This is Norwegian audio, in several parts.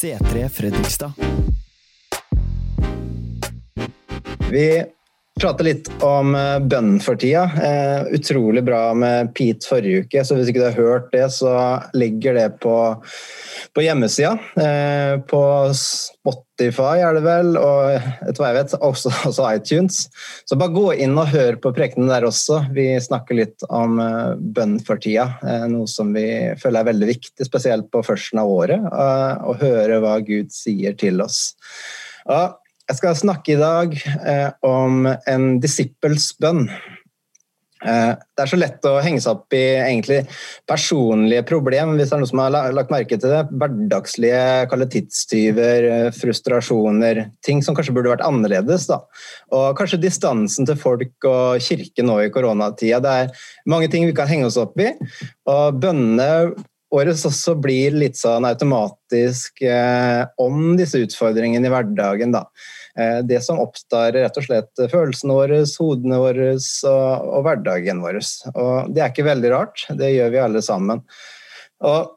C3 Fredrikstad. Vi prater litt om eh, bønn for tida. Eh, utrolig bra med Pete forrige uke, så hvis ikke du har hørt det, så ligger det på, på hjemmesida. Eh, på Spotify er det vel, og etter hva jeg vet, også, også iTunes. Så bare gå inn og hør på prekenen der også. Vi snakker litt om eh, bønn for tida, noe som vi føler er veldig viktig, spesielt på førsten av året, å høre hva Gud sier til oss. Og jeg skal snakke i dag eh, om en disippels bønn. Eh, det er så lett å henge seg opp i egentlig personlige problem, hvis det er noen som har lagt merke til det. Hverdagslige tidstyver, eh, frustrasjoner, ting som kanskje burde vært annerledes. Da. Og kanskje distansen til folk og kirke nå i koronatida. Det er mange ting vi kan henge oss opp i. Og bønnene året også blir litt sånn automatisk eh, om disse utfordringene i hverdagen. Da. Eh, det som oppstår rett og slett følelsene våre, hodene våre og, og hverdagen vår. Og det er ikke veldig rart, det gjør vi alle sammen. Og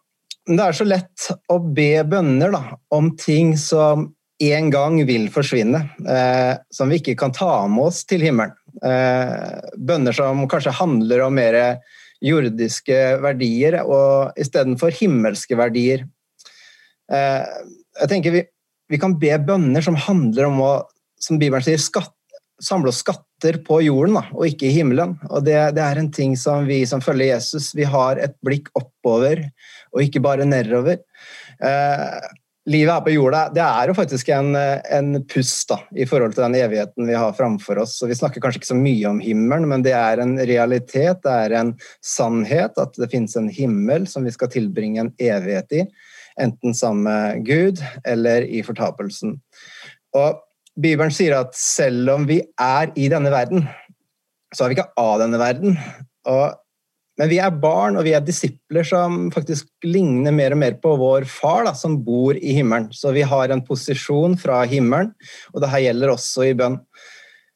det er så lett å be bønner da, om ting som en gang vil forsvinne, eh, som vi ikke kan ta med oss til himmelen. Eh, bønner som kanskje handler om mer jordiske verdier og istedenfor himmelske verdier. Eh, jeg tenker vi, vi kan be bønner som handler om å, som Bibelen sier, skatt, samle oss skatter på jorden da, og ikke i himmelen. Og det, det er en ting som vi som følger Jesus, vi har et blikk oppover og ikke bare nedover. Eh, livet her på jorda det er jo faktisk en, en pust da, i forhold til den evigheten vi har framfor oss. Og vi snakker kanskje ikke så mye om himmelen, men det er en realitet, det er en sannhet at det finnes en himmel som vi skal tilbringe en evighet i. Enten sammen med Gud eller i fortapelsen. Og Bibelen sier at selv om vi er i denne verden, så er vi ikke av denne verden. Og men vi er barn og vi er disipler som faktisk ligner mer og mer på vår far, da, som bor i himmelen. Så vi har en posisjon fra himmelen, og det her gjelder også i bønn.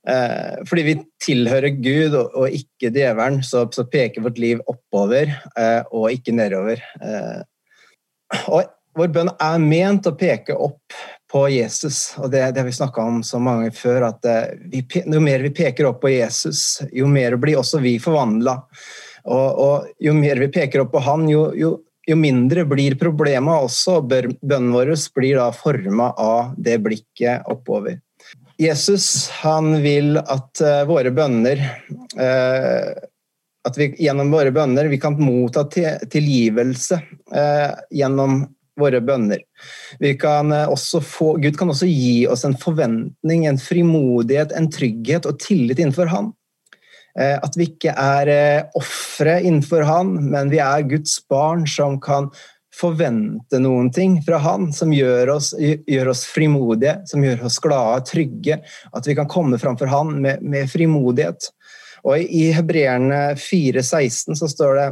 Eh, fordi vi tilhører Gud og, og ikke djevelen, så, så, peker vårt liv oppover eh, og ikke nedover. Eh, og vår bønn er ment å peke opp på Jesus, og det, det har vi snakka om så mange før, at eh, vi, jo mer vi peker opp på Jesus, jo mer blir også vi forvandla. Og, og, jo mer vi peker opp på han, jo, jo, jo mindre blir problemet også. Bønnen vår blir da forma av det blikket oppover. Jesus han vil at uh, våre bønner uh, At vi gjennom våre bønner vi kan motta tilgivelse uh, gjennom våre bønner. Vi kan også få, Gud kan også gi oss en forventning, en frimodighet, en trygghet og tillit innenfor Han. At vi ikke er ofre innenfor Han, men vi er Guds barn som kan forvente noen ting fra Han som gjør oss, gjør oss frimodige, som gjør oss glade, trygge. At vi kan komme framfor Han med, med frimodighet. Og I Hebreerne 4,16 så står det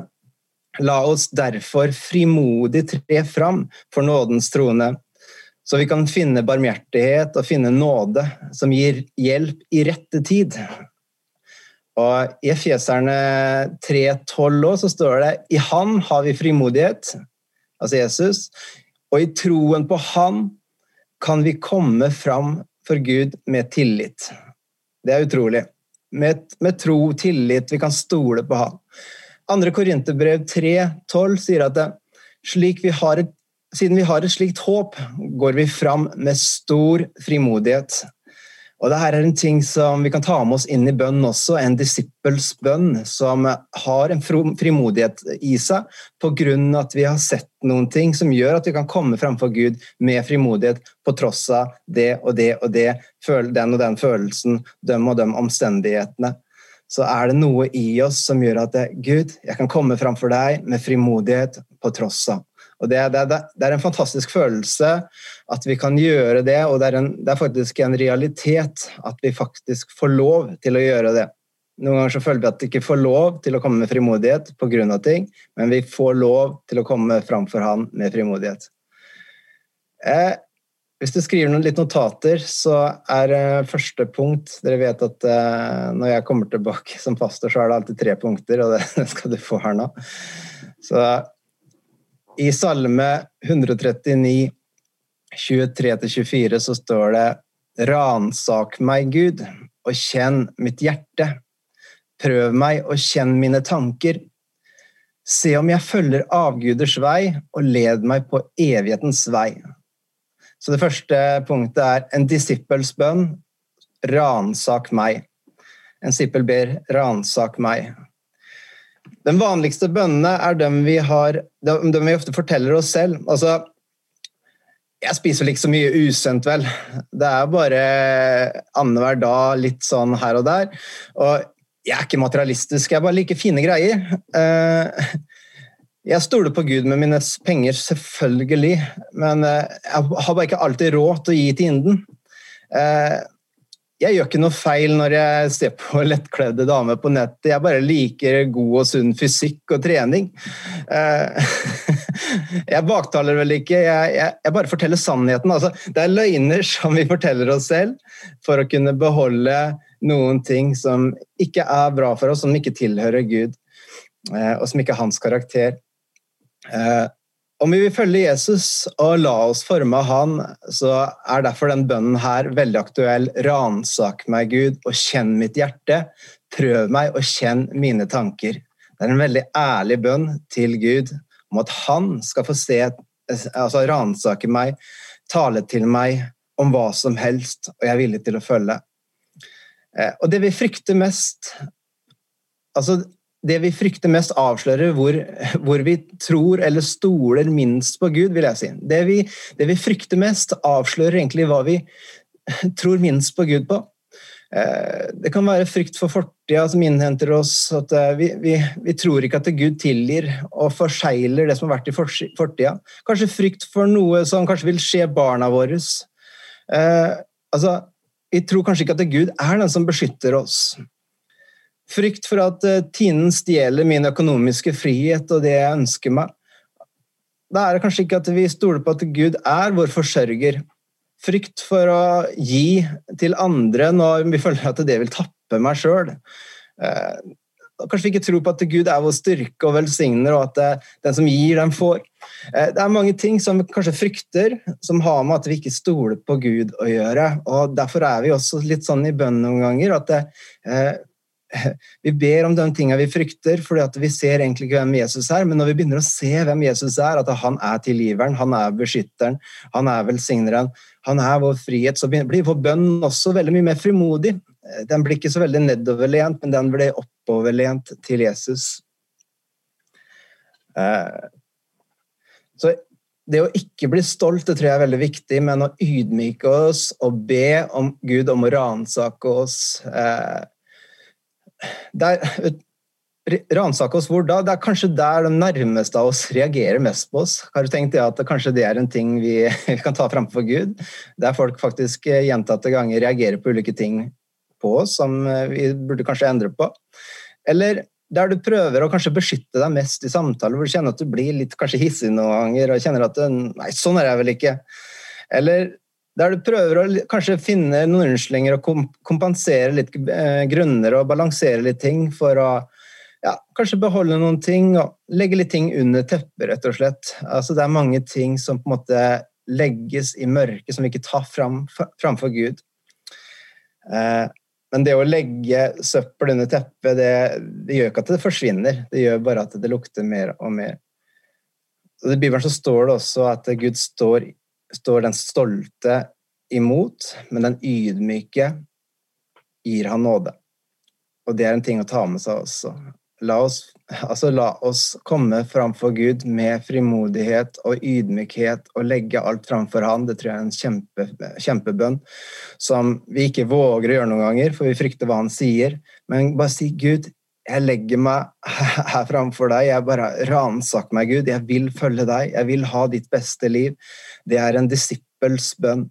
La oss derfor frimodig tre fram for nådens trone, så vi kan finne barmhjertighet og finne nåde som gir hjelp i rette tid. Og I Efeserne 3,12 så står det i Han har vi frimodighet, altså Jesus, og i troen på Han kan vi komme fram for Gud med tillit. Det er utrolig. Med, med tro, tillit, vi kan stole på Han. Andre Korinterbrev 3,12 sier at det, slik vi har et, siden vi har et slikt håp, går vi fram med stor frimodighet. Og det her er en ting som vi kan ta med oss inn i bønn også, en disippels bønn som har en frimodighet i seg pga. at vi har sett noen ting som gjør at vi kan komme framfor Gud med frimodighet på tross av det og det og det, den og den følelsen, dem og de omstendighetene. Så er det noe i oss som gjør at det, Gud, jeg kan komme framfor deg med frimodighet på tross av. Og det, det, det, er en fantastisk følelse at vi kan gjøre det, og det er, en, det er, faktisk en realitet at vi faktisk får lov til å gjøre det. Noen ganger så føler vi at vi ikke får lov til å komme med frimodighet pga. ting, men vi får lov til å komme framfor Han med frimodighet. Eh, hvis du skriver noen litt notater, så er eh, første punkt Dere vet at eh, når jeg kommer tilbake som pastor, så er det alltid tre punkter, og det skal du få her nå. Så i Salme 139 23-24 så står det Ransak meg, Gud, og kjenn mitt hjerte. Prøv meg og kjenn mine tanker. Se om jeg følger avguders vei, og led meg på evighetens vei. Så det første punktet er en disippels bønn. Ransak meg. En sippel ber 'ransak meg'. Den vanligste bønnene er dem vi, har, dem vi ofte forteller oss selv. Altså, jeg spiser vel ikke så mye usendt, vel. Det er bare annenhver dag, litt sånn her og der. Og jeg er ikke materialistisk, jeg bare liker fine greier. Eh, jeg stoler på Gud med mine penger, selvfølgelig, men eh, jeg har bare ikke alltid råd til å gi til inden. Eh, jeg gjør ikke noe feil når jeg ser på lettkledde damer på nettet. Jeg bare liker god og sunn fysikk og trening. Eh, jeg baktaler vel ikke, jeg, jeg, jeg bare forteller sannheten. Altså, det er løgner som vi forteller oss selv for å kunne beholde noen ting som ikke er bra for oss, som ikke tilhører Gud, eh, og som ikke er hans karakter. Om vi vil følge Jesus og la oss forme av han, så er derfor den bønnen her veldig aktuell. Ransak meg, Gud, og kjenn mitt hjerte. Prøv meg og kjenn mine tanker. Det er en veldig ærlig bønn til Gud om at han skal få se, altså ransake meg, tale til meg om hva som helst, og jeg er villig til å følge. Eh, og det vi frykter mest altså det vi frykter mest, avslører hvor, hvor, vi tror eller stoler minst på Gud, vil jeg si. Det vi, det vi, frykter mest, avslører egentlig hva vi tror minst på Gud på. Eh, det kan være frykt for fortida som innhenter oss. at eh, vi, vi, vi, tror ikke at Gud tilgir og forsegler det som har vært i fortida. Kanskje frykt for noe som kanskje vil skje barna våre. Eh, altså, vi tror kanskje ikke at Gud er den som beskytter oss. Frykt for at uh, tinen stjeler min økonomiske frihet og det jeg ønsker meg. Da er det kanskje ikke at vi stoler på at Gud er vår forsørger. Frykt for å gi til andre når vi føler at det vil tappe meg sjøl. Uh, kanskje vi ikke tror på at Gud er vår styrke og velsigner, og at uh, den som gir, den får. Det er mange ting som vi kanskje frykter, som har med at vi ikke stoler på Gud å gjøre. og Derfor er vi også litt sånn i bønn noen ganger at det, vi ber om de tingene vi frykter, fordi vi ser egentlig ikke hvem Jesus er. Men når vi begynner å se hvem Jesus er, at han er tilgiveren, han er beskytteren, han er velsigneren, han er vår frihet, så blir vår bønn også veldig mye mer frimodig. Den blir ikke så veldig nedoverlent, men den blir oppoverlent til Jesus. Eh, så det å ikke bli stolt det tror jeg er veldig viktig, men å ydmyke oss og be om Gud om å ransake oss. Ransake oss hvor da? Det er kanskje der de nærmeste av oss reagerer mest på oss. Har du tenkt at kanskje det er en ting vi, vi kan ta framfor Gud? Der folk faktisk eh, gjentatte ganger reagerer på ulike ting på oss som eh, vi burde kanskje endre på. Eller der du prøver å kanskje beskytte deg mest i samtaler, hvor du kjenner at du blir litt kanskje hissig noen ganger og kjenner at Nei, sånn er jeg vel ikke. Eller der du prøver å kanskje finne noen unnskyldninger og kompensere litt eh, grunner og balansere litt ting for å ja, kanskje beholde noen ting og legge litt ting under teppet, rett og slett. Altså, det er mange ting som på en måte legges i mørket, som vi ikke tar fram framfor Gud. Eh, men det å legge søppel under teppet, det, det, gjør ikke at det forsvinner. Det gjør bare at det lukter mer og mer. Og I Bibelen så står det også at Gud står står den stolte imot, men den ydmyke gir han nåde. Og det er en ting å ta med seg også. La oss, altså la oss komme framfor Gud med frimodighet og ydmykhet og legge alt framfor Han. Det tror jeg er en kjempe, kjempebønn som vi ikke våger å gjøre noen ganger, for vi frykter hva Han sier. Men bare si, Gud, jeg legger meg her framfor deg. Jeg bare ransaker meg, Gud. Jeg vil følge deg. Jeg vil ha ditt beste liv. Det er en disippels bønn.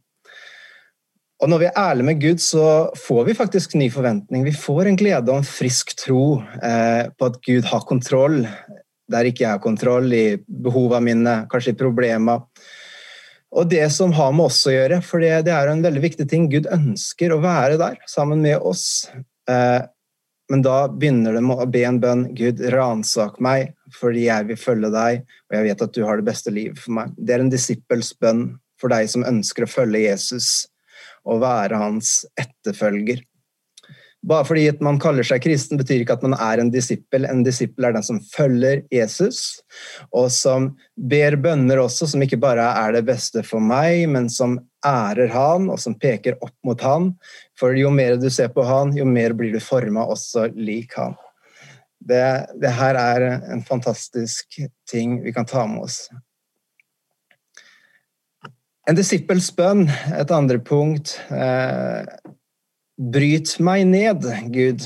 Og når vi er ærlige med Gud, så får vi faktisk ny forventning. Vi får en glede og en frisk tro eh, på at Gud har kontroll der ikke jeg har kontroll, i behovene mine, kanskje i problemer. Og det som har med oss å gjøre, for det, det er en veldig viktig ting. Gud ønsker å være der sammen med oss. Eh, men da begynner de å be en bønn. Gud, ransak meg, fordi jeg vil følge deg, og jeg vet at du har det beste livet for meg. Det er en disippels bønn for deg som ønsker å følge Jesus og være hans etterfølger. Bare fordi at man kaller seg kristen, betyr ikke at man er en disippel. En disippel er den som følger Jesus, og som ber bønner også, som ikke bare er det beste for meg, men som ærer han, og som peker opp mot han. For jo mer du ser på han, jo mer blir du forma også lik han. Det, det her er en fantastisk ting vi kan ta med oss. En disippels bønn, et andre punkt. Eh, Bryt meg ned, Gud.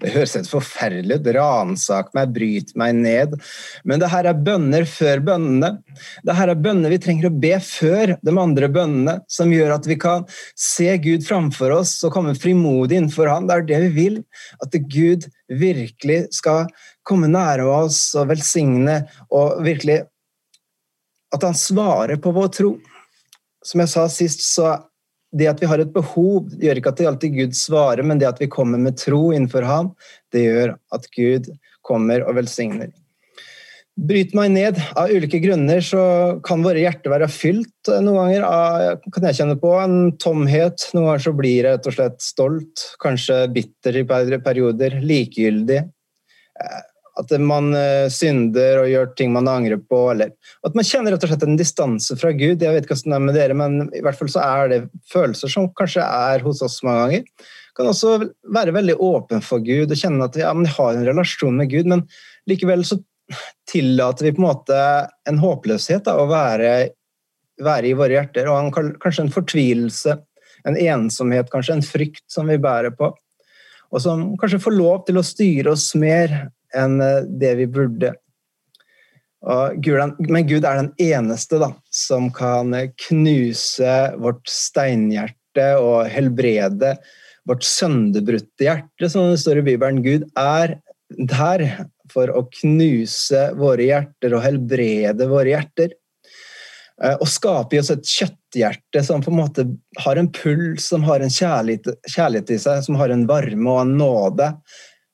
Det, høres helt forferdelig ut. Ransak meg, bryt meg ned. Men det her er bønner før bønnene. Det her er bønner vi trenger å be før de andre bønnene, som gjør at vi kan se Gud framfor oss og komme frimodig innenfor Han. Det er det vi vil. At Gud virkelig skal komme nære oss og velsigne, og virkelig At Han svarer på vår tro. Som jeg sa sist, så det at vi har et behov, gjør ikke at det alltid Gud svarer, men det at vi kommer med tro innenfor ham, det gjør at Gud kommer og velsigner. Bryt meg ned. Av ulike grunner så kan våre hjerter være fylt noen ganger av kan jeg kjenne på, en tomhet. Noen ganger så blir jeg rett og slett stolt, kanskje bitter i perioder, likegyldig at man eh, synder og gjør ting man angrer på. Eller at man kjenner rett og slett en distanse fra Gud. Jeg vet ikke hvordan det er med dere, men i hvert fall så er det følelser som kanskje er hos oss mange ganger. Kan også være veldig åpen for Gud og kjenne at ja, men har en relasjon med Gud, men likevel så tillater vi på en måte en håpløshet da, å være, være, i våre hjerter, og en, kanskje en fortvilelse, en ensomhet, kanskje en frykt som vi bærer på, og som kanskje får lov til å styre oss mer enn eh, det vi burde. Gud, men Gud er den eneste da, som kan knuse vårt steinhjerte og helbrede vårt sønderbrutte hjerte, som det står i Bibelen. Gud er der for å knuse våre hjerter og helbrede våre hjerter. Eh, og skape i oss et kjøtthjerte som på en måte har en puls, som har en kjærlighet, kjærlighet i seg, som har en varme og en nåde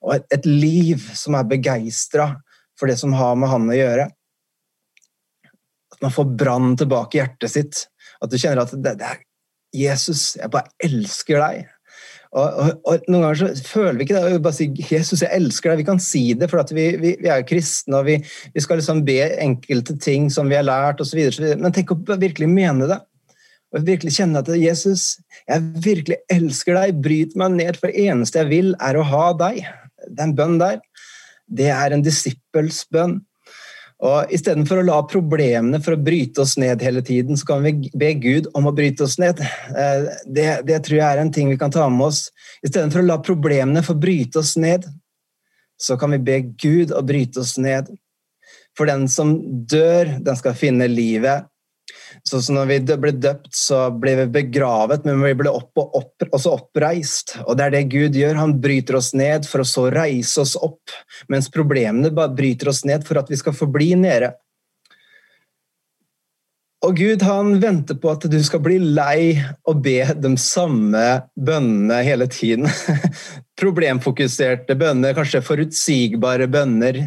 og et, liv som er begeistra for det som har med han å gjøre. At man får brann tilbake i hjertet sitt. At du kjenner at det, det er Jesus, jeg bare elsker deg. Og, og, og, Noen ganger så føler vi ikke det. Vi bare sier 'Jesus, jeg elsker deg'. Vi kan si det, for vi, vi, vi, er kristne og vi, vi skal liksom be enkelte ting som vi har lært osv. Men tenk å virkelig mene det. Og virkelig kjenne at 'Jesus, jeg virkelig elsker deg'. Bryt meg ned, for det eneste jeg vil, er å ha deg den bønnen der, det er en disippels bønn. Og Istedenfor å la problemene for å bryte oss ned hele tiden, så kan vi be Gud om å bryte oss ned. Eh, det, det tror jeg er en ting vi kan ta med oss. Istedenfor å la problemene få bryte oss ned, så kan vi be Gud å bryte oss ned. For den som dør, den skal finne livet. Så, så når vi ble døpt, så ble vi begravet, men vi ble opp og opp, også oppreist. Og det er det Gud gjør. Han bryter oss ned for å så reise oss opp, mens problemene bare bryter oss ned for at vi skal forbli nede. Og Gud han venter på at du skal bli lei og be de samme bønnene hele tiden. Problemfokuserte bønner, kanskje forutsigbare bønner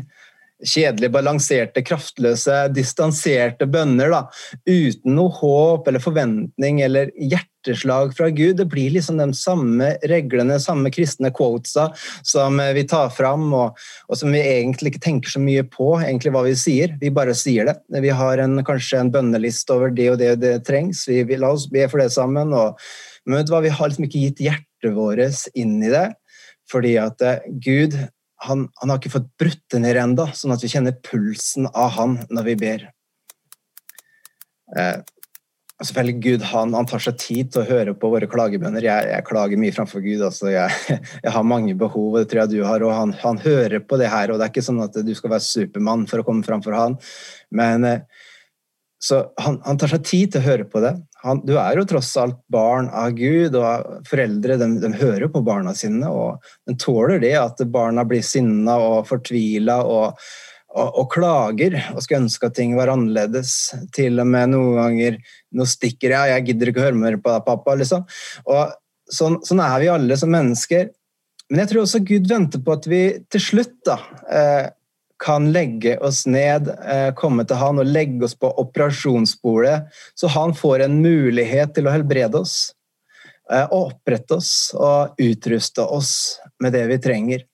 kjedelige, balanserte, kraftløse, distanserte bønner da, uten noe håp eller forventning eller hjerteslag fra Gud. Det blir liksom de samme reglene, samme kristne quotesa som vi tar fram, og, og, som vi egentlig ikke tenker så mye på egentlig hva vi sier. Vi bare sier det. Vi har en, kanskje en bønneliste over det og det det trengs. Vi, vi La oss be for det sammen. Og, men vet du hva, vi har liksom ikke gitt hjertet vårt inn i det. Fordi at eh, Gud han, han, har ikke fått brutt det ned ennå, sånn at vi kjenner pulsen av han når vi ber. Eh, selvfølgelig Gud han, han, tar seg tid til å høre på våre klagebønner. Jeg, jeg klager mye framfor Gud. Altså jeg, jeg, har mange behov, og det tror jeg du har. og han, han, hører på det her. og Det er ikke sånn at du skal være Supermann for å komme framfor han. Men eh, så han, han, tar seg tid til å høre på det. Han, du er jo tross alt barn av Gud, og foreldre de, de hører på barna sine. og De tåler det at barna blir sinna og fortvila og, og, og, klager og skulle ønske at ting var annerledes. Til og med noen ganger Nå stikker jeg, jeg gidder ikke å høre mer på deg, pappa. liksom. Og sånn, sånn, er vi alle som mennesker. Men jeg tror også Gud venter på at vi til slutt da, eh, kan legge oss ned, eh, komme til han og legge oss på operasjonsbordet, så han får en mulighet til å helbrede oss. Eh, og opprette oss og utruste oss med det vi trenger.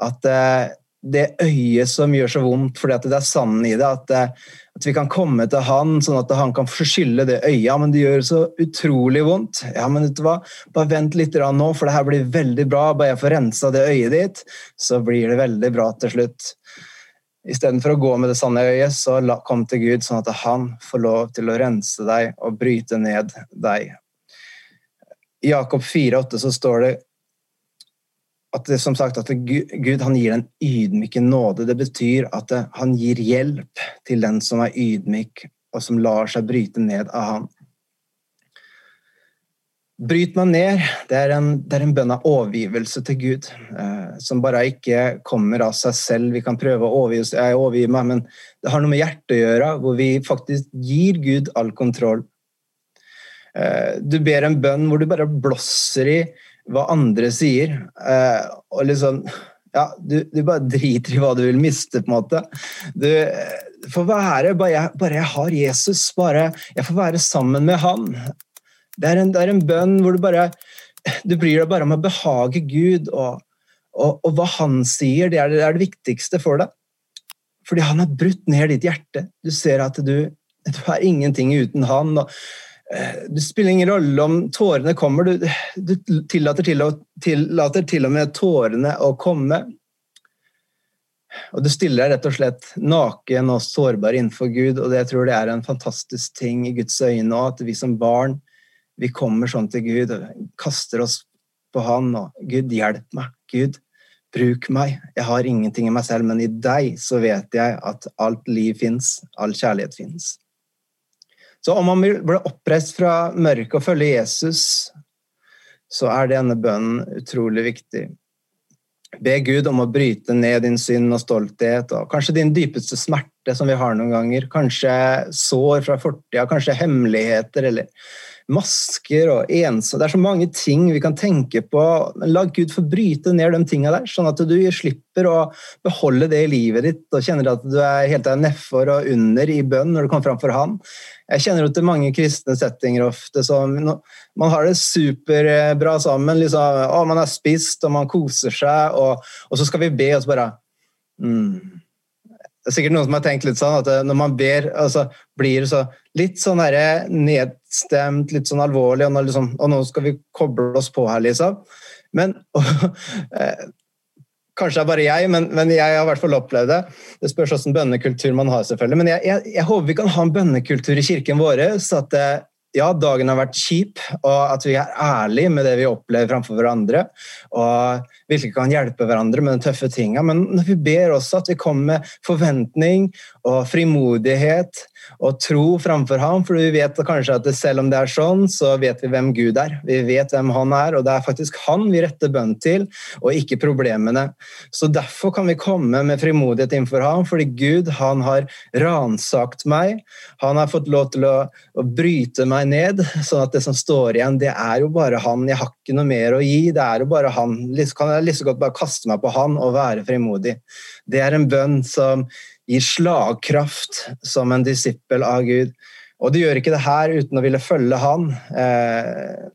At eh, det øyet som gjør så vondt fordi det er sanden i det, at, at, vi kan komme til han sånn at han kan forskylle det øyet. Men det gjør så utrolig vondt. Ja, men vet du hva? Bare vent litt nå, for det her blir veldig bra. Bare jeg får rensa det øyet ditt, så blir det veldig bra til slutt. Istedenfor å gå med det sanne øyet, så kom til Gud, sånn at han får lov til å rense deg og bryte ned deg. I Jakob 4,8 så står det at det, som sagt, at Gud han gir en ydmyke nåde. Det betyr at det, han gir hjelp til den som er ydmyk, og som lar seg bryte ned av han. Bryt meg ned, det er en, det er en bønn av overgivelse til Gud. Eh, som bare ikke kommer av seg selv. Vi kan prøve å overgi, jeg overgir meg, men det har noe med hjertet å gjøre, hvor vi faktisk gir Gud all kontroll. Eh, du ber en bønn hvor du bare blåser i hva andre sier. Eh, og liksom ja, du, du, bare driter i hva du vil miste, på en måte. Du får være bare jeg, bare jeg har Jesus, bare jeg får være sammen med han. Det er en, det er en bønn hvor du bare du bryr deg bare om å behage Gud, og, og, og hva han sier, det er det, er det, viktigste for deg. Fordi han har brutt ned ditt hjerte. Du ser at du, du er ingenting uten han. og Eh, det spiller ingen rolle om tårene kommer, du, du tillater, til og, tillater til og med tårene å komme. Og du stiller deg rett og slett naken og sårbar innenfor Gud, og det, jeg tror det er en fantastisk ting i Guds øyne òg, at vi som barn vi kommer sånn til Gud og kaster oss på Han og Gud, hjelp meg. Gud, bruk meg. Jeg har ingenting i meg selv, men i deg så vet jeg at alt liv fins, all kjærlighet fins. Så om man blir oppreist fra mørket og følger Jesus, så er denne bønnen utrolig viktig. Be Gud om å bryte ned din synd og stolthet, og kanskje din dypeste smerte som vi har noen ganger. Kanskje sår fra fortida, kanskje hemmeligheter eller masker og ensom. Det er så mange ting vi kan tenke på. La Gud få bryte ned de tingene der, sånn at du slipper å beholde det i livet ditt og kjenner at du er helt nedfor og under i bønn når du kommer fram for Han. Jeg kjenner jo til mange kristne settinger ofte som Man har det superbra sammen. Liksom, å, man har spist, og man koser seg, og, og så skal vi be, og så bare mm det er sikkert noen som har tenkt litt sånn at eh, når man ber, altså, blir så litt sånn nedstemt, litt sånn alvorlig, og, liksom, og, nå skal vi koble oss på her, liksom. Men og, eh, Kanskje det er bare jeg, men, men, jeg har i hvert fall opplevd det. Det spørs hvilken bønnekultur man har, selvfølgelig. Men jeg, jeg, jeg, håper vi kan ha en bønnekultur i kirken vår så at eh, ja, dagen har vært kjip, og at vi er ærlige med det vi opplever framfor hverandre. Og virkelig kan hjelpe hverandre med de tøffe tinga. Men vi ber også at vi kommer med forventning og frimodighet og tro framfor ham, for vi vet kanskje at selv om det er sånn, så vet vi hvem Gud er. Vi vet hvem han er, og det er faktisk han vi retter bønn til, og ikke problemene. Så derfor kan vi komme med frimodighet innenfor ham, fordi Gud han har ransakt meg. Han har fått lov til å, å, bryte meg ned, sånn at det som står igjen, det er jo bare han. Jeg har ikke noe mer å gi. Det er jo bare han. Kan jeg like godt bare kaste meg på han og være frimodig. Det er en bønn som gir slagkraft som en disippel av Gud. Og du gjør ikke det her uten å ville følge han. Eh,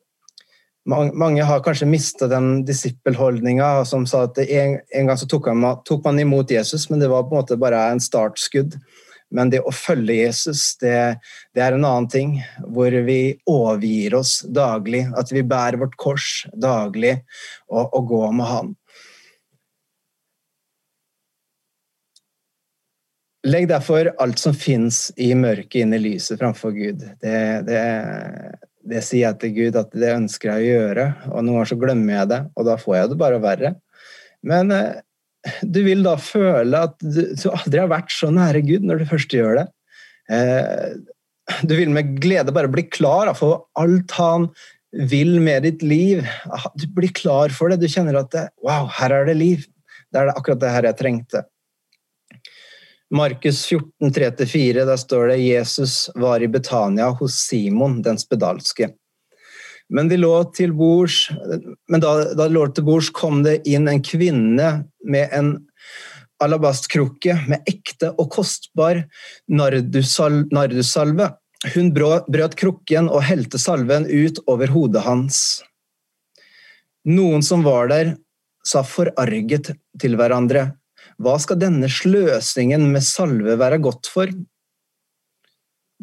mange har kanskje mistet den disippelholdninga som sa at en, en gang tok, man, tok man imot Jesus, men det var på en måte bare en startskudd. Men det å følge Jesus, det, det, er en annen ting. Hvor vi overgir oss daglig. At vi bærer vårt kors daglig og, og går med Han. Legg derfor alt som fins i mørket, inn i lyset framfor Gud. Det, det, det, sier jeg til Gud at det ønsker jeg å gjøre, og noen ganger så glemmer jeg det, og da får jeg det bare verre. Men eh, du vil da føle at du, du, aldri har vært så nære Gud når du først gjør det. Eh, du vil med glede bare bli klar for alt han vil med ditt liv. Du blir klar for det. Du kjenner at det, wow, her er det liv. Det er akkurat det her jeg trengte. Markus 14, 3-4, der står det Jesus var i Betania hos Simon den spedalske. Men, de lå til bords, men da, da de lå til bords, kom det inn en kvinne med en alabastkrukke med ekte og kostbar nardussalve. Hun brøt krukken og helte salven ut over hodet hans. Noen som var der, sa forarget til hverandre, hva skal denne sløsingen med salve være godt for?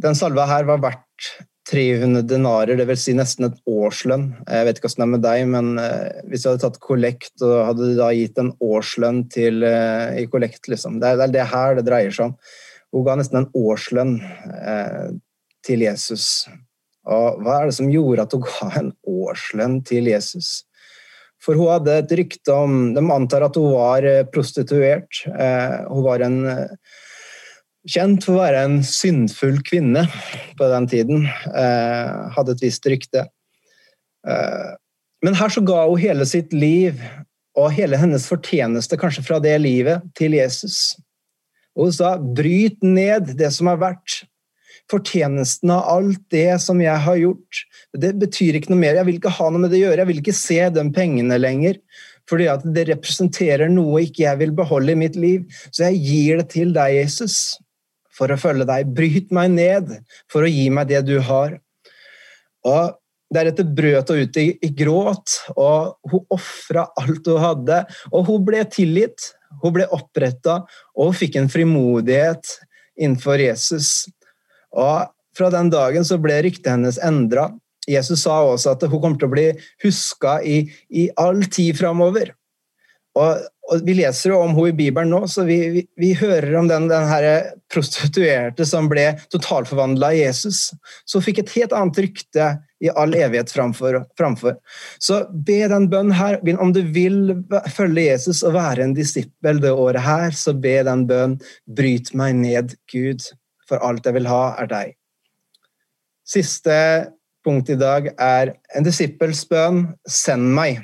Den salva her var verdt 300 denarer, dvs. Si nesten et årslønn. Jeg vet ikke hvordan det er med deg, men eh, hvis du hadde tatt kollekt og hadde da gitt en årslønn til, eh, i kollekt, liksom. det, er, det her det dreier seg om. Hun ga nesten en årslønn eh, til Jesus. Og hva er det som gjorde at hun ga en årslønn til Jesus? For hun hadde et rykte om De antar at hun var prostituert. Hun var en kjent for å være en syndfull kvinne på den tiden. Eh, hadde et visst rykte. Eh, men her så ga hun hele sitt liv og hele hennes fortjeneste, kanskje fra det livet, til Jesus. Og hun sa 'bryt ned det som har vært'. Fortjenesten av alt det som jeg har gjort. Det betyr ikke noe mer. Jeg vil ikke ha noe med det å gjøre. Jeg vil ikke se de pengene lenger. Fordi at det representerer noe ikke jeg vil beholde i mitt liv. Så jeg gir det til deg, Jesus for å følge deg. Bryt meg ned for å gi meg det du har. Og Deretter brøt hun ut i, gråt, og hun ofra alt hun hadde. Og hun ble tilgitt, hun ble oppretta, og hun fikk en frimodighet innenfor Jesus. Og Fra den dagen så ble ryktet hennes endra. Jesus sa også at hun kommer til å bli huska i, i all tid framover. Og, og, Vi leser jo om henne i Bibelen nå, så vi, vi, vi hører om den, den her prostituerte som ble totalforvandla av Jesus. Så fikk et helt annet rykte i all evighet framfor. framfor. Så be den bønnen her. Om du vil følge Jesus og være en disippel det året her, så be den bønnen. Bryt meg ned, Gud, for alt jeg vil ha, er deg. Siste punkt i dag er en disippels bønn. Send meg.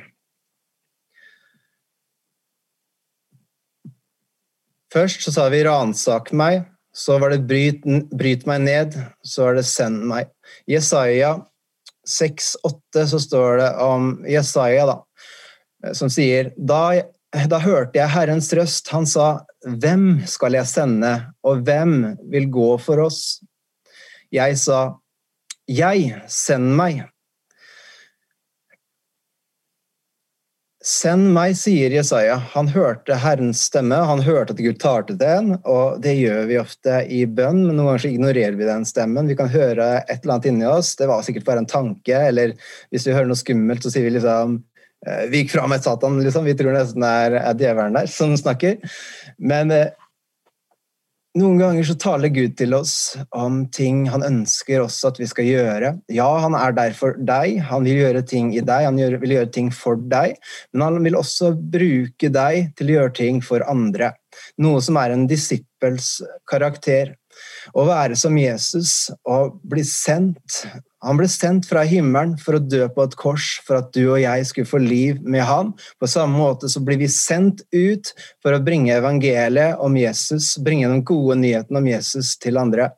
Først så sa vi 'ransak meg', så var det bryt, 'bryt meg ned', så var det 'send meg'. Jesaja 6,8 så står det om Jesaja, da, som sier da, da hørte jeg Herrens røst. Han sa, 'Hvem skal jeg sende, og hvem vil gå for oss?' Jeg sa, 'Jeg, send meg'. Send meg, sier Jesaja. Han hørte Herrens stemme, han hørte at Gud talte til en, og det gjør vi ofte i bønn, men noen ganger så ignorerer vi den stemmen. Vi kan høre et eller annet inni oss, det var sikkert bare en tanke, eller hvis vi hører noe skummelt, så sier vi liksom eh, Vik fra meg, Satan, liksom. Vi tror nesten det er, djevelen der som snakker. Men eh, noen ganger så taler Gud til oss om ting han ønsker også at vi skal gjøre. Ja, han er der for deg, han vil gjøre ting i deg, han vil gjøre ting for deg. Men han vil også bruke deg til å gjøre ting for andre. Noe som er en disippels karakter. Å være som Jesus og bli sendt han ble sendt fra himmelen for å dø på et kors for at du og jeg skulle få liv med han. På samme måte så blir vi sendt ut for å bringe evangeliet om Jesus, bringe den gode nyheten om Jesus til andre.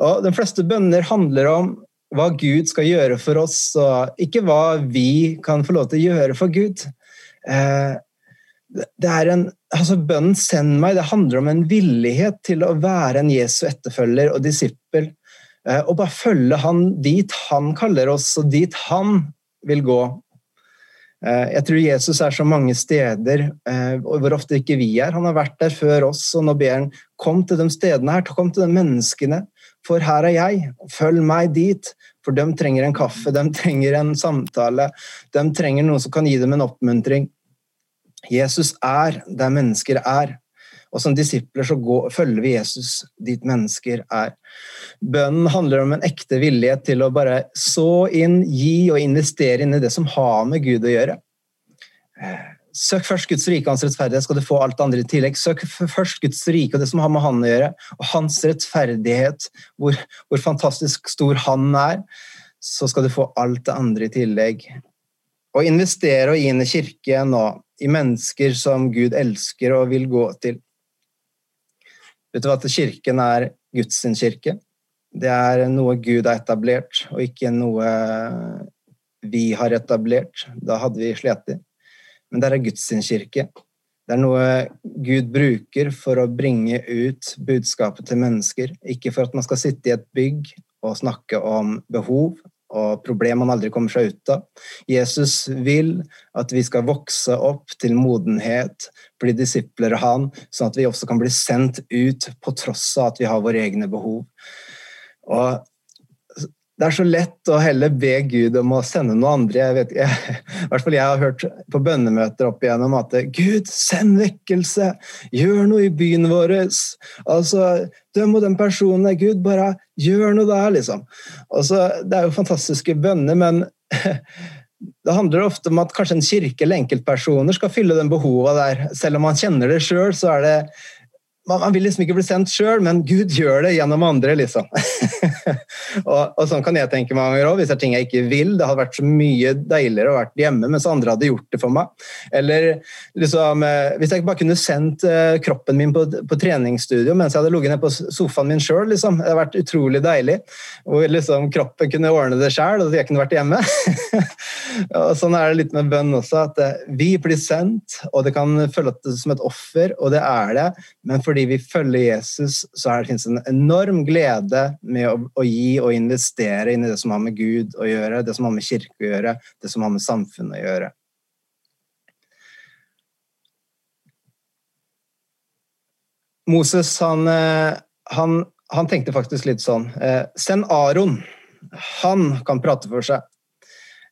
Og De fleste bønner handler om hva Gud skal gjøre for oss, og ikke hva vi kan få lov til å gjøre for Gud. Eh, det er en, altså Bønnen 'send meg' det handler om en villighet til å være en Jesu etterfølger og disippel og bare følge han dit han kaller oss, og dit han vil gå. Eh, jeg tror Jesus er så mange steder eh, hvor ofte ikke vi er. Han har vært der før oss, og nå ber han kom til de stedene her, kom til de menneskene, for her er jeg, følg meg dit. For de trenger en kaffe, de trenger en samtale, de trenger noen som kan gi dem en oppmuntring. Jesus er der mennesker er. Og som disipler så går, følger vi Jesus dit mennesker er. Bønnen handler om en ekte villighet til å bare så inn, gi og investere inn i det som har med Gud å gjøre. Søk først Guds rike og hans rettferdighet, skal du få alt andre i tillegg. Søk først Guds rike og det som har med Han å gjøre, og hans rettferdighet, hvor, hvor fantastisk stor Han er, så skal du få alt det andre i tillegg. Å investere og gi inn i kirken og i mennesker som Gud elsker og vil gå til. Vet du at kirken er Guds kirke? Det er noe Gud har etablert, og ikke noe vi har etablert. Da hadde vi slitt. Men det er Guds kirke. Det er noe Gud bruker for å bringe ut budskapet til mennesker. Ikke for at man skal sitte i et bygg og snakke om behov og problemer man aldri kommer seg ut av. Jesus vil at vi skal vokse opp til modenhet, bli disipler av han, sånn at vi også kan bli sendt ut på tross av at vi har våre egne behov. Og det er så lett å heller be Gud om å sende noe andre. Jeg vet, jeg, hvert fall jeg har hørt på bønnemøter opp igjennom at Gud, send vekkelse! Gjør noe i byen vår! Altså, døm og den personen. Gud, bare gjør noe der, liksom. Altså, det er jo fantastiske bønner, men det handler ofte om at kanskje en kirke eller enkeltpersoner skal fylle den behova der. Selv om man kjenner det sjøl, så er det man, vil liksom ikke bli sendt sjøl, men Gud gjør det gjennom andre, liksom. og, og, sånn kan jeg tenke mange ganger òg, hvis det er ting jeg ikke vil. Det hadde vært så mye deiligere å vært hjemme mens andre hadde gjort det for meg. Eller liksom, eh, hvis jeg bare kunne sendt uh, kroppen min på, på, treningsstudio mens jeg hadde ligget ned på sofaen min sjøl, liksom. Det hadde vært utrolig deilig. Hvor liksom kroppen kunne ordne det sjøl, og jeg kunne vært hjemme. og sånn er det litt med bønn også, at uh, vi blir sendt, og det kan føles som et offer, og det er det, men for fordi vi følger Jesus, så det en enorm glede med å, å, gi og investere inn i det som har med Gud å gjøre, det som har med kirke å gjøre, det som har med samfunnet å gjøre. Moses han, eh, han, han tenkte faktisk litt sånn eh, Send Aron. Han kan prate for seg.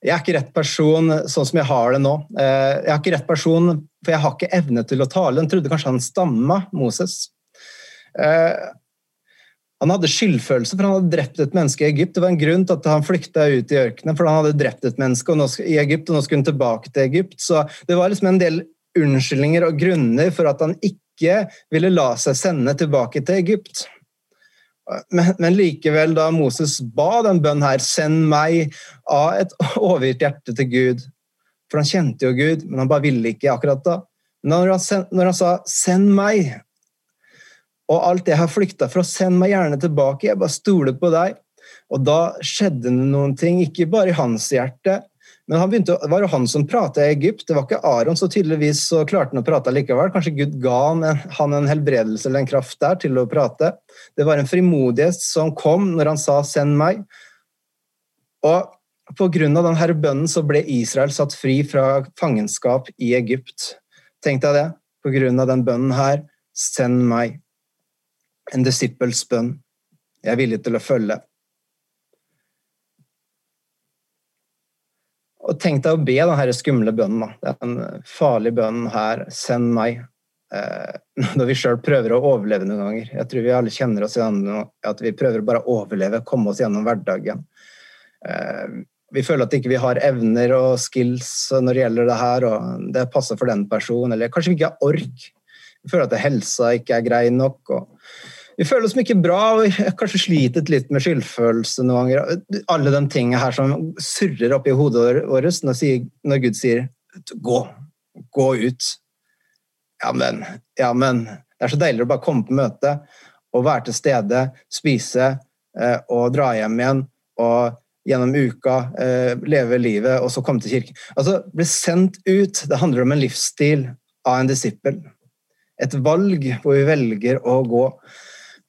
Jeg er ikke rett person sånn som jeg har det nå. Eh, jeg har ikke rett person, for jeg har ikke evne til å tale. Han trodde kanskje han stamma, Moses. Eh, han hadde skyldfølelse, for han hadde drept et menneske i Egypt. Det var en grunn til at han flykta ut i ørkenen, for han hadde drept et menneske i Egypt, og nå skulle han tilbake til Egypt. Så det var liksom en del unnskyldninger og grunner for at han ikke ville la seg sende tilbake til Egypt. Men, men, likevel, da Moses ba den bønnen her, 'send meg', av et overgitt hjerte til Gud For han kjente jo Gud, men han bare ville ikke akkurat da. Men når han, når han sa 'send meg', og alt jeg har flykta fra, send meg gjerne tilbake, jeg bare stoler på deg. Og da skjedde det noen ting, ikke bare i hans hjerte, men han begynte, det var jo han som prata i Egypt, det var ikke Aron, så tydeligvis så klarte han å prate likevel. Kanskje Gud ga han en, han en helbredelse eller en kraft der til å prate. Det var en frimodighet som kom når han sa 'send meg'. Og av denne bønnen så ble Israel satt fri fra fangenskap i Egypt. Tenk deg det. Av den bønnen her 'send meg'. En disippels bønn. Jeg er villig til å følge. Og tenk deg å be denne skumle bønnen. Da. farlige bønnen en her. Send meg. Eh, når vi sjøl prøver å overleve noen ganger. Jeg tror vi alle kjenner oss igjen at vi prøver bare å overleve, komme oss gjennom hverdagen. Eh, vi føler at ikke vi ikke har evner og skills når det gjelder det her, og det passer for den personen. Eller kanskje vi ikke har ork. Vi føler at helsa ikke er grei nok. vi føler oss mye bra og kanskje slitet litt med skyldfølelse noen ganger. Alle de tingene her som surrer oppi hodet vårt når Gud sier 'gå, gå ut'. Ja men, ja, men. Det er så deilig å bare komme på møte og være til stede, spise eh, og dra hjem igjen. og gjennom uka, eh, leve livet, og så komme til kirken. Altså, Bli sendt ut. Det handler om en livsstil av en disippel. Et valg hvor vi velger å gå.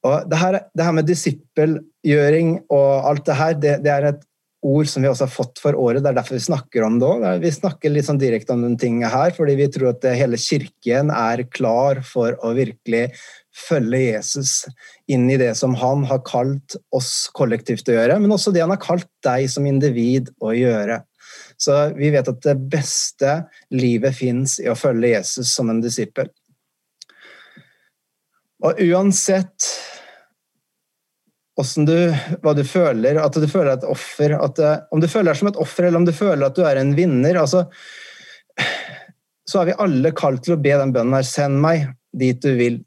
Og det her, det her med disippelgjøring og alt det her, det, det, er et ord som vi også har fått for året. Det er derfor vi snakker om det òg. Vi snakker litt sånn direkte om den tinga her, fordi vi tror at hele kirken er klar for å virkelig følge Jesus inn i det som han har kalt oss kollektivt å gjøre, men også det han har kalt deg som individ å gjøre. Så vi vet at det beste livet fins i å følge Jesus som en disippel. Og uansett du, hva du føler, at du føler deg et offer at, eh, Om du føler deg som et offer, eller om du føler at du er en vinner altså, Så er vi alle kalt til å be den bønnen her 'Send meg dit du vil'.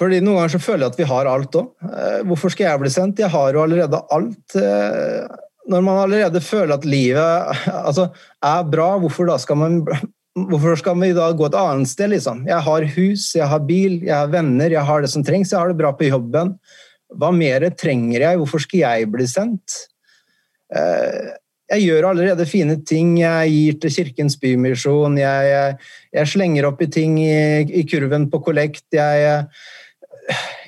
Fordi Noen ganger så føler jeg at vi har alt òg. Eh, hvorfor skal jeg bli sendt? Jeg har jo allerede alt. Eh, når man allerede føler at livet altså, er bra, hvorfor da skal man Hvorfor skal vi da gå et annet sted, liksom? Jeg har hus, jeg har bil, jeg har venner, jeg har det som trengs, jeg har det bra på jobben. Hva mer trenger jeg? Hvorfor skal jeg bli sendt? Eh, jeg gjør allerede fine ting. Jeg gir til Kirkens Bymisjon. Jeg, jeg, jeg slenger opp i ting i, i kurven på kollekt. Jeg,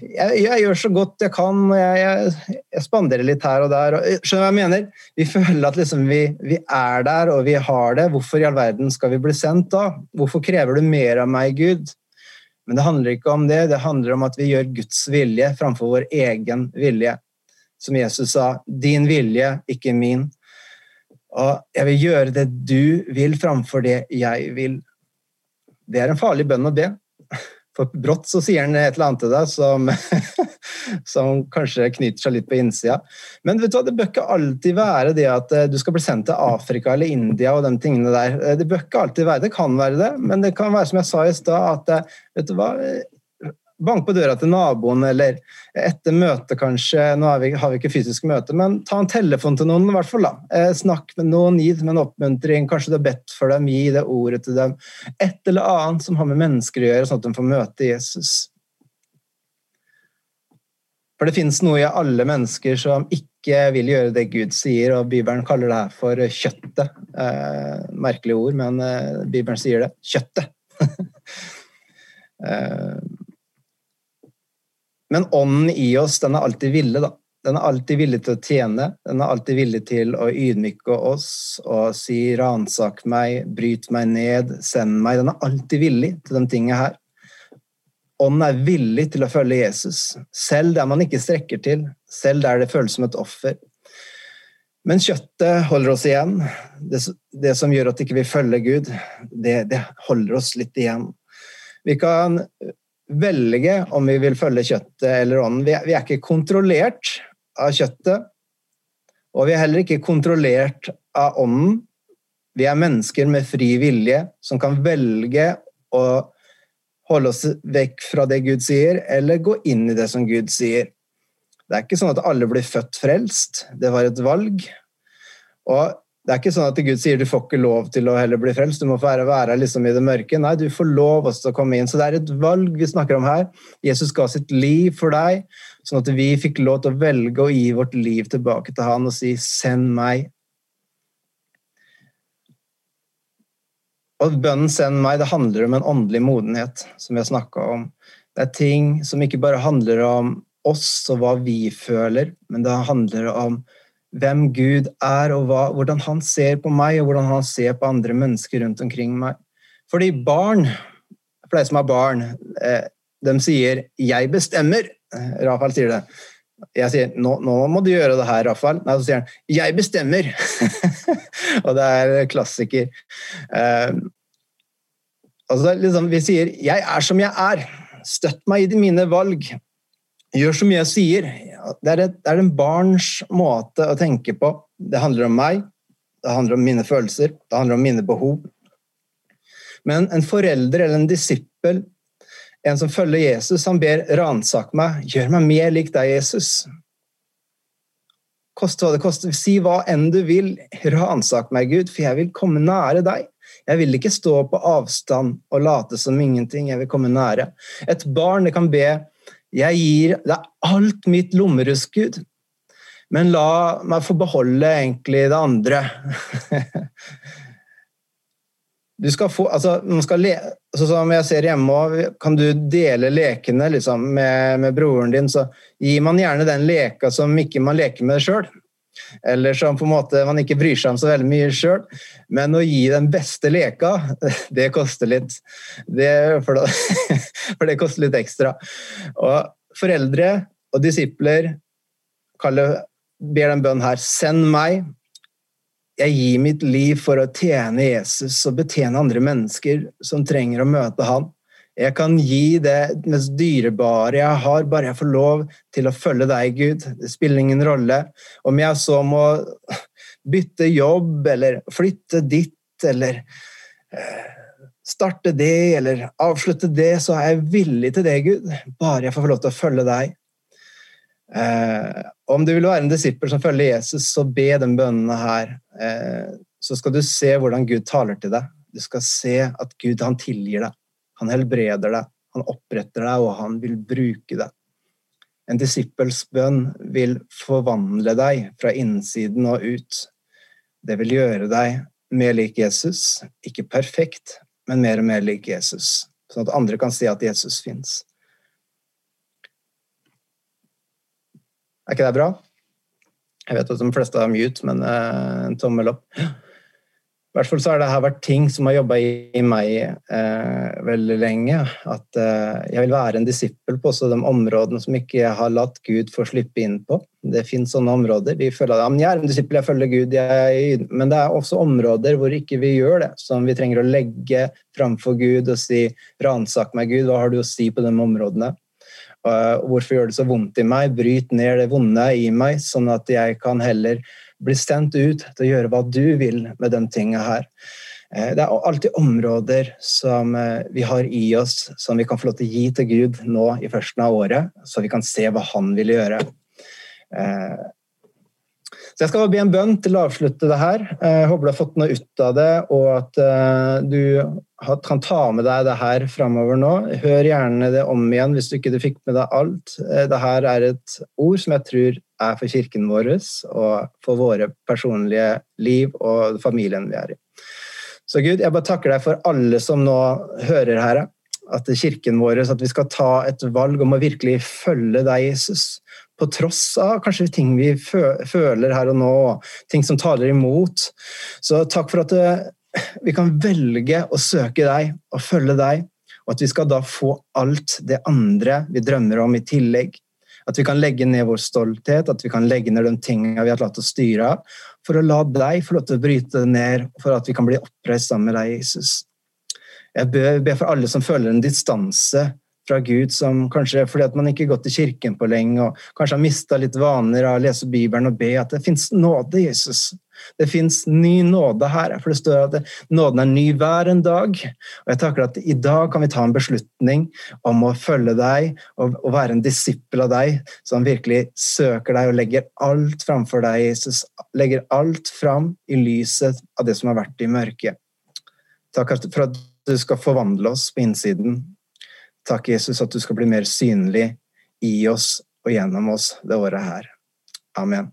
jeg, gjør så godt jeg kan. Jeg, spanderer litt her og der. skjønner du hva jeg mener? Vi føler at liksom vi, vi, er der, og vi har det. Hvorfor i all verden skal vi bli sendt da? Hvorfor krever du mer av meg, Gud? Men det handler ikke om det. Det handler om at vi gjør Guds vilje framfor vår egen vilje. Som Jesus sa, din vilje, ikke min. Og jeg vil gjøre det du vil, framfor det jeg vil. Det er en farlig bønn å be. For brått så sier han et eller annet til deg som, som kanskje knyter seg litt på innsida. Men vet du hva, det bør ikke alltid være det at eh, du skal bli sendt til Afrika eller India og de tingene der. Eh, det bør ikke alltid være det. kan være det, men det kan være som jeg sa i stad, at eh, vet du hva, bank på døra til naboen, eller etter møtet kanskje. Nå har vi, har vi, ikke fysisk møte, men ta en telefon til noen, i hvert fall. da. Eh, snakk med noen, gi dem en oppmuntring. Kanskje du har bedt for dem, gi det ordet til dem. Et eller annet som har med mennesker å gjøre, sånn at de får møte Jesus. For det finnes noe i alle mennesker som ikke vil gjøre det Gud sier, og Bibelen kaller det her for kjøttet. Eh, merkelig ord, men eh, Bibelen sier det. Kjøttet. eh, men ånden i oss, den er alltid villig, da. Den er alltid villig til å tjene, den er alltid villig til å ydmyke oss og si 'ransak meg', 'bryt meg ned', 'send meg'. Den er alltid villig til de tingene her. Ånden er villig til å følge Jesus, selv der man ikke strekker til, selv der det føles som et offer. Men kjøttet holder oss igjen. Det, det som gjør at vi ikke følger Gud, det, det holder oss litt igjen. Vi kan velge om vi vil følge kjøttet eller ånden. Vi er, vi er ikke kontrollert av kjøttet, og vi er heller ikke kontrollert av ånden. Vi er mennesker med fri vilje som kan velge å holde oss vekk fra det Gud sier, eller gå inn i det som Gud sier. Det er ikke sånn at alle blir født frelst. Det var et valg. Og det er ikke sånn at Gud sier du får ikke lov til å heller bli frelst, du må være, være liksom i det mørke. Nei, du får lov også til å komme inn. Så det er et valg vi snakker om her. Jesus ga sitt liv for deg, sånn at vi fikk lov til å velge å gi vårt liv tilbake til han og si 'send meg'. Og bønnen 'send meg' det handler om en åndelig modenhet, som vi har snakka om. Det er ting som ikke bare handler om oss og hva vi føler, men det handler om hvem Gud er, og hva, hvordan han ser på meg, og hvordan han ser på andre mennesker rundt omkring meg. Fordi barn, for de som er barn, eh, de sier 'jeg bestemmer'. Rafael sier det. Jeg sier nå, nå, må du gjøre det her, Rafael. Nei, så sier han 'jeg bestemmer'. og det er klassiker. Eh, altså, liksom, vi sier 'jeg er som jeg er'. Støtt meg i mine valg. Gjør som jeg sier. Det er, et, det er en barns måte å tenke på. Det handler om meg, det handler om mine følelser, det handler om mine behov. Men en forelder eller en disippel, en som følger Jesus, han ber ransak meg, gjør meg mer lik deg, Jesus. Koste hva det koste, si hva enn du vil, ransak meg, Gud, for jeg vil komme nære deg. Jeg vil ikke stå på avstand og late som ingenting, jeg vil komme nære. Et barn det kan be jeg gir deg alt mitt lommerusk, men la meg få beholde egentlig det andre. Du skal få, altså, skal le, så Som jeg ser hjemme kan du dele lekene liksom, med, med, broren din, så gir man gjerne den leka som ikke man leker med sjøl. Eller som på en måte man ikke bryr seg om så veldig mye sjøl. Men å gi den beste leka, det koster litt. Det, for, det, for, det koster litt ekstra. Og foreldre og disipler kaller, ber den bønnen her Send meg. Jeg gir mitt liv for å tjene Jesus og betjene andre mennesker som trenger å møte han. Jeg kan gi det mest dyrebare jeg har, bare jeg får lov til å følge deg, Gud. Det spiller ingen rolle om jeg så må bytte jobb eller flytte ditt, eller eh, starte det eller avslutte det, så er jeg villig til det, Gud. Bare jeg får få lov til å følge deg. Eh, om du vil være en disippel som følger Jesus, så be den bønnene her. Eh, så skal du se hvordan Gud taler til deg. Du skal se at Gud han tilgir deg. Han helbreder deg, han oppretter deg, og han vil bruke deg. En disippels bønn vil forvandle deg fra innsiden og ut. det vil gjøre deg mer lik Jesus. Ikke perfekt, men mer og mer lik Jesus. Sånn at andre kan si at Jesus fins. Er ikke det bra? Jeg vet at de fleste har mute, men eh, en tommel opp. I hvert fall så har det her vært ting som har jobba i, meg eh, veldig lenge. At eh, jeg vil være en disippel på også de områdene som ikke jeg har latt Gud få slippe inn på. Det finnes sånne områder. Vi føler at ja, jeg er en disippel, jeg følger Gud. Jeg, men det er også områder hvor ikke vi gjør det, som vi trenger å legge framfor Gud og si 'ransak meg, Gud', hva har du å si på de områdene? Og hvorfor gjør det så vondt i meg? Bryt ned det vonde i meg, sånn at jeg kan heller bli sendt ut til å gjøre hva du vil med de tingene her. Eh, det er alltid områder som eh, vi har i oss, som vi kan få lov til å gi til Gud nå i førsten av året, så vi kan se hva han vil gjøre. Eh, så jeg skal be en bønn til å avslutte det her. Jeg håper du har fått noe ut av det, og at du kan ta med deg det her framover nå. Hør gjerne det om igjen hvis du ikke fikk med deg alt. Det her er et ord som jeg tror er for kirken vår og for våre personlige liv og familien vi er i. Så Gud, jeg bare takker deg for alle som nå hører her, at kirken vår at vi skal ta et valg om å virkelig følge deg, Jesus. På tross av kanskje ting vi føler her og nå, ting som taler imot. Så takk for at eh, vi kan velge å søke deg og følge deg, og at vi skal da få alt det andre vi drømmer om i tillegg. At vi kan legge ned vår stolthet, at vi kan legge ned de tingene vi har latt oss styre av, for å la deg få lov til å bryte det ned, for at vi kan bli oppreist sammen med deg, Jesus. Jeg ber, for alle som føler en distanse fra Gud, som kanskje fordi at man ikke har gått i kirken på lenge, og kanskje har mista litt vaner av å lese Bibelen og be, at det fins nåde, Jesus. Det fins ny nåde her, for det står at nåden er ny hver en dag. Og jeg takker at i dag kan vi ta en beslutning om å følge deg og, og være en disippel av deg, som virkelig søker deg og legger alt framfor deg, Jesus. Legger alt fram i lyset av det som har vært i mørket. Takk for at du skal forvandle oss på innsiden. Takk, Jesus, at du skal bli mer synlig i oss og gjennom oss det året her. Amen.